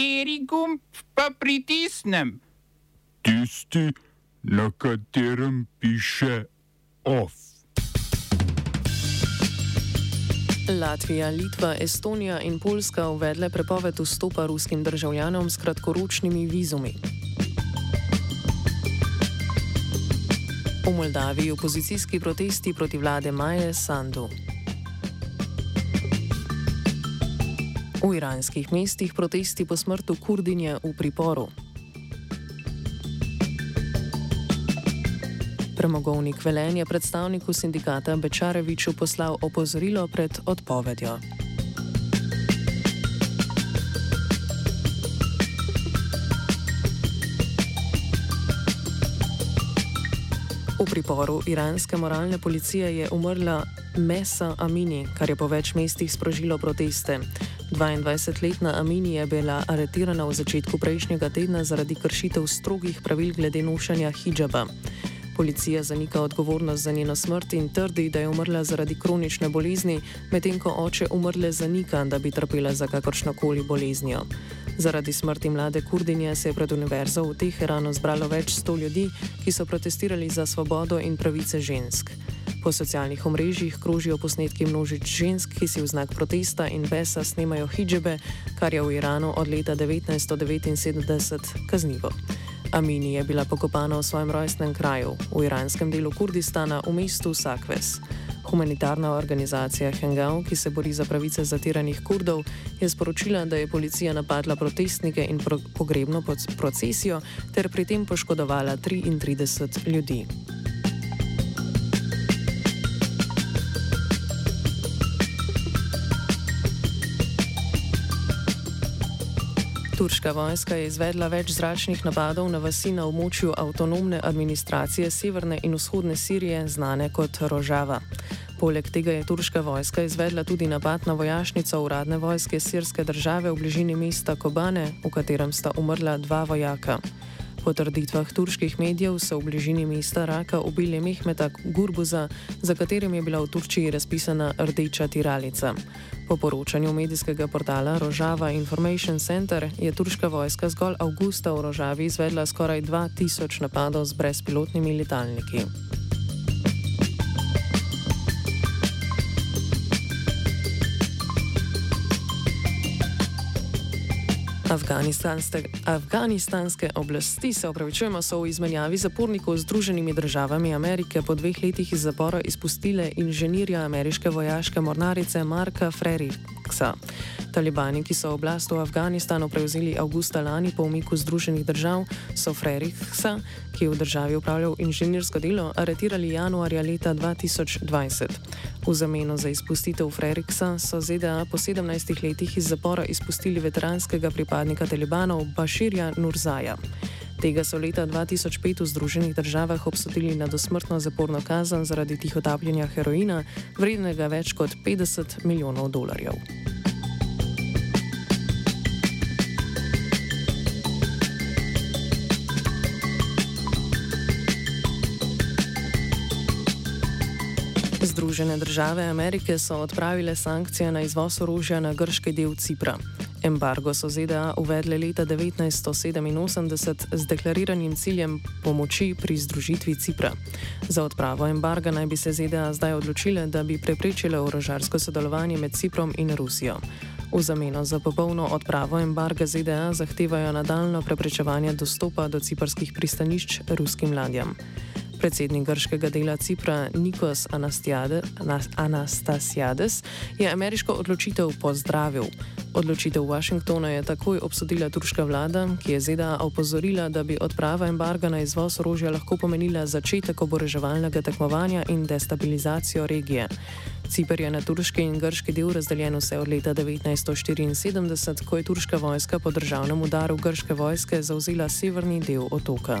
Kateri gumb pa pritisnem? Tisti, na katerem piše OF. Latvija, Litva, Estonija in Poljska uvedle prepoved vstopa ruskim državljanom s kratkoročnimi vizumi. V Moldaviji opozicijski protesti proti vlade Maje Sandu. V iranskih mestih protesti po smrtu Kurdinje v priporu. Premogovnik Velen je predstavniku sindikata Bečareviču poslal opozorilo pred odpovedjo. V priporu iranske moralne policije je umrla Mesa Amini, kar je po več mestih sprožilo proteste. 22-letna Amini je bila aretirana v začetku prejšnjega tedna zaradi kršitev strogih pravil glede nošanja hijaba. Policija zanika odgovornost za njeno smrt in trdi, da je umrla zaradi kronične bolezni, medtem ko oče umrle zanika, da bi trpela za kakršnokoli boleznijo. Zaradi smrti mlade Kurdinje se je pred univerzo v Teheranu zbralo več sto ljudi, ki so protestirali za svobodo in pravice žensk. Po socialnih omrežjih krožijo posnetki množic žensk, ki si v znak protesta in besa snemajo hijebe, kar je v Iranu od leta 1979 kaznivo. Amini je bila pokopana v svojem rojstnem kraju, v iranskem delu Kurdistana, v mestu Sakves. Humanitarna organizacija Hengao, ki se bori za pravice zatiranih Kurdov, je sporočila, da je policija napadla protestnike in pro pogrebno procesijo ter pri tem poškodovala 33 ljudi. Turška vojska je izvedla več zračnih napadov na vasi na območju avtonomne administracije severne in vzhodne Sirije, znane kot Rožava. Poleg tega je turška vojska izvedla tudi napad na vojašnico uradne vojske sirske države v bližini mesta Kobane, v katerem sta umrla dva vojaka. Po trditvah turških medijev so v bližini mesta Raka ubili Mehmeta Gurbuza, za katerim je bila v Turčiji razpisana rdeča tiralica. Po poročanju medijskega portala Rožava Information Center je turška vojska zgolj avgusta v Rožavi izvedla skoraj 2000 napadov z brezpilotnimi letalniki. Afganistanske, Afganistanske oblasti se opravičujemo, so v izmenjavi zapornikov z Združenimi državami Amerike po dveh letih iz zapora izpustile inženirja ameriške vojaške mornarice Marka Freriksa. Talibani, ki so oblast v Afganistanu prevzeli avgusta lani po umiku Združenih držav, so Freriksa, ki je v državi upravljal inženirsko delo, aretirali januarja leta 2020. V zameno za izpustitev Freriksa so ZDA po 17 letih iz zapora izpustili veteranskega pripadnika talibanov Bashirja Nurzaja. Tega so leta 2005 v Združenih državah obsodili na dosmrtno zaporno kazen zaradi tihotapljenja heroina, vrednega več kot 50 milijonov dolarjev. Združene države Amerike so odpravile sankcije na izvoz orožja na grški del Cipra. Embargo so ZDA uvedle leta 1987 z deklariranim ciljem pomoči pri združitvi Cipra. Za odpravo embarga naj bi se ZDA zdaj odločile, da bi preprečile orožarsko sodelovanje med Ciprom in Rusijo. V zameno za popolno odpravo embarga ZDA zahtevajo nadaljno preprečevanje dostopa do ciprskih pristanišč ruskim ladjam. Predsednik grškega dela Cipra Nikos Anastasiades je ameriško odločitev pozdravil. Odločitev Washingtona je takoj obsodila turška vlada, ki je ZDA opozorila, da bi odprava embarga na izvoz orožja lahko pomenila začetek oboroževalnega tekmovanja in destabilizacijo regije. Cipr je na turški in grški del razdeljen vse od leta 1974, ko je turška vojska po državnem udaru grške vojske zauzela severni del otoka.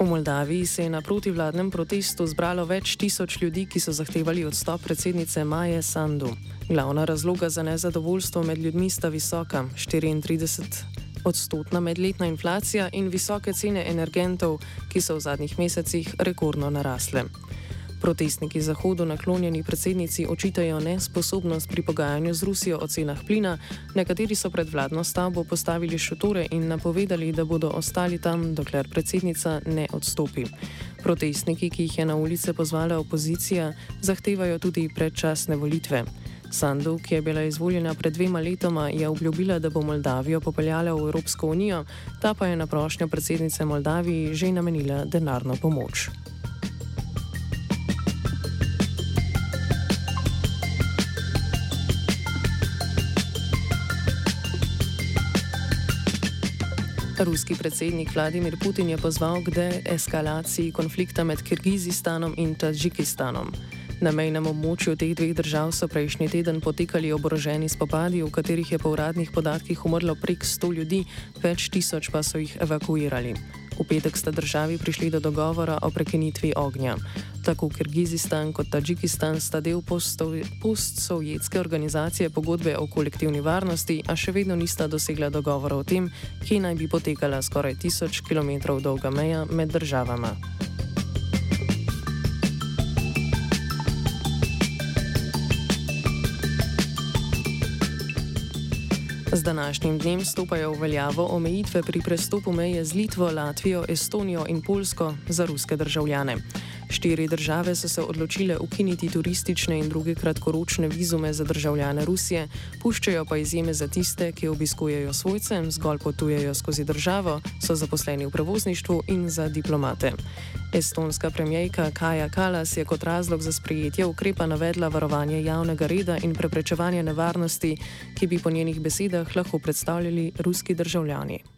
V Moldaviji se je na protivladnem protestu zbralo več tisoč ljudi, ki so zahtevali odstop predsednice Maje Sandu. Glavna razloga za nezadovoljstvo med ljudmi sta visoka, 34 odstotna medletna inflacija in visoke cene energentov, ki so v zadnjih mesecih rekordno narasle. Protestniki Zahodu naklonjeni predsednici očitajo nesposobnost pri pogajanju z Rusijo o cenah plina, nekateri so pred vladno stavbo postavili šotore in napovedali, da bodo ostali tam, dokler predsednica ne odstopi. Protestniki, ki jih je na ulice pozvala opozicija, zahtevajo tudi predčasne volitve. Sandu, ki je bila izvoljena pred dvema letoma, je obljubila, da bo Moldavijo popeljala v Evropsko unijo, ta pa je na prošnjo predsednice Moldaviji že namenila denarno pomoč. Ruski predsednik Vladimir Putin je pozval k deeskalaciji konflikta med Kirgizistanom in Tadžikistanom. Na mejnem območju teh dveh držav so prejšnji teden potekali oboroženi spopadi, v katerih je po uradnih podatkih umrlo prek 100 ljudi, več tisoč pa so jih evakuirali. V petek sta državi prišli do dogovora o prekinitvi ognja. Tako Kirgizistan kot Tadžikistan sta del postsovjetske organizacije pogodbe o kolektivni varnosti, a še vedno nista dosegla dogovora o tem, kje naj bi potekala skoraj tisoč km dolga meja med državama. Z današnjim dnem stopajo v veljavo omejitve pri prestopu meje z Litvo, Latvijo, Estonijo in Polsko za ruske državljane. Štiri države so se odločile ukiniti turistične in druge kratkoročne vizume za državljane Rusije, puščajo pa izjeme za tiste, ki obiskujejo svojce, zgolj potujejo skozi državo, so zaposleni v prevozništvu in za diplomate. Estonska premijejka Kaja Kalas je kot razlog za sprejetje ukrepa navedla varovanje javnega reda in preprečevanje nevarnosti, ki bi po njenih besedah lahko predstavljali ruski državljani.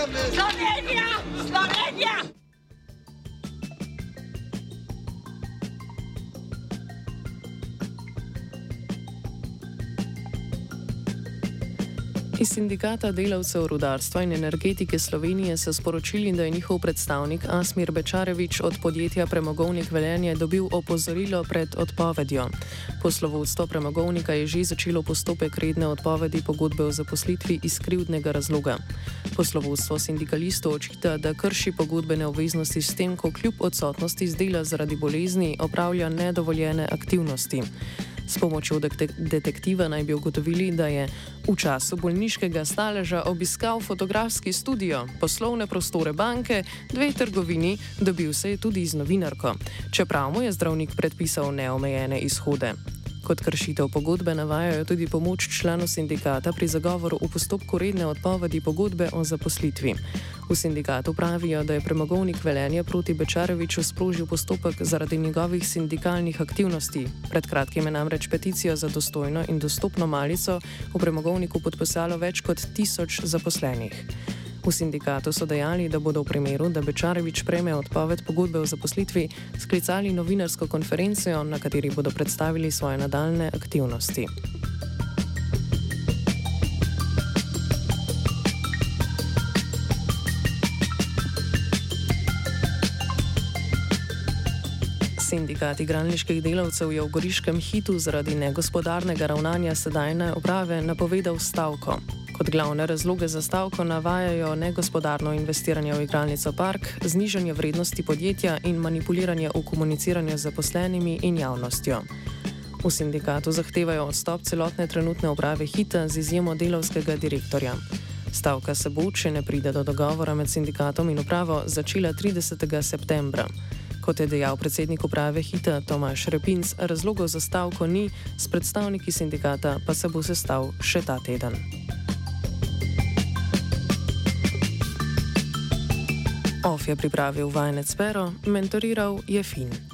Słowenia! Słowenia! Iz sindikata delavcev rudarstva in energetike Slovenije so sporočili, da je njihov predstavnik Asmir Bečarevič od podjetja Premogovnik Velenje dobil opozorilo pred odpovedjo. Poslovodstvo premogovnika je že začelo postopek redne odpovedi pogodbe o zaposlitvi iz krivdnega razloga. Poslovodstvo sindikalistov očita, da krši pogodbene obveznosti s tem, ko kljub odsotnosti z dela zaradi bolezni opravlja nedovoljene aktivnosti. S pomočjo detektiva naj bi ugotovili, da je v času bolniškega staleža obiskal fotografski studio, poslovne prostore banke, dve trgovini, dobil se je tudi z novinarko, čeprav mu je zdravnik predpisal neomejene izhode. Kot kršitev pogodbe navajajo tudi pomoč članu sindikata pri zagovoru v postopku redne odpovedi pogodbe o zaposlitvi. V sindikatu pravijo, da je premogovnik Velenje proti Bečareviču sprožil postopek zaradi njegovih sindikalnih aktivnosti. Pred kratkim je namreč peticijo za dostojno in dostopno malico v premogovniku podpisalo več kot tisoč zaposlenih. V sindikatu so dejali, da bodo v primeru, da Bečarevič prejme odpoved pogodbe o zaposlitvi, sklicali novinarsko konferencijo, na kateri bodo predstavili svoje nadaljne aktivnosti. Sindikat igralniških delavcev je v goriškem hitu zaradi negospodarnega ravnanja sedajne uprave napovedal stavko. Kot glavne razloge za stavko navajajo negospodarno investiranje v igralnico Park, znižanje vrednosti podjetja in manipuliranje v komuniciranju z zaposlenimi in javnostjo. V sindikatu zahtevajo odstop celotne trenutne uprave Hita z izjemo delovskega direktorja. Stavka se bo, če ne pride do dogovora med sindikatom in upravo, začela 30. septembra. Kot je dejal predsednik uprave Hita Tomaš Repinc, razlogov za stavko ni, s predstavniki sindikata pa se bo sestav še ta teden. Of je pripravil vajenec Pero, mentoriral je Fin.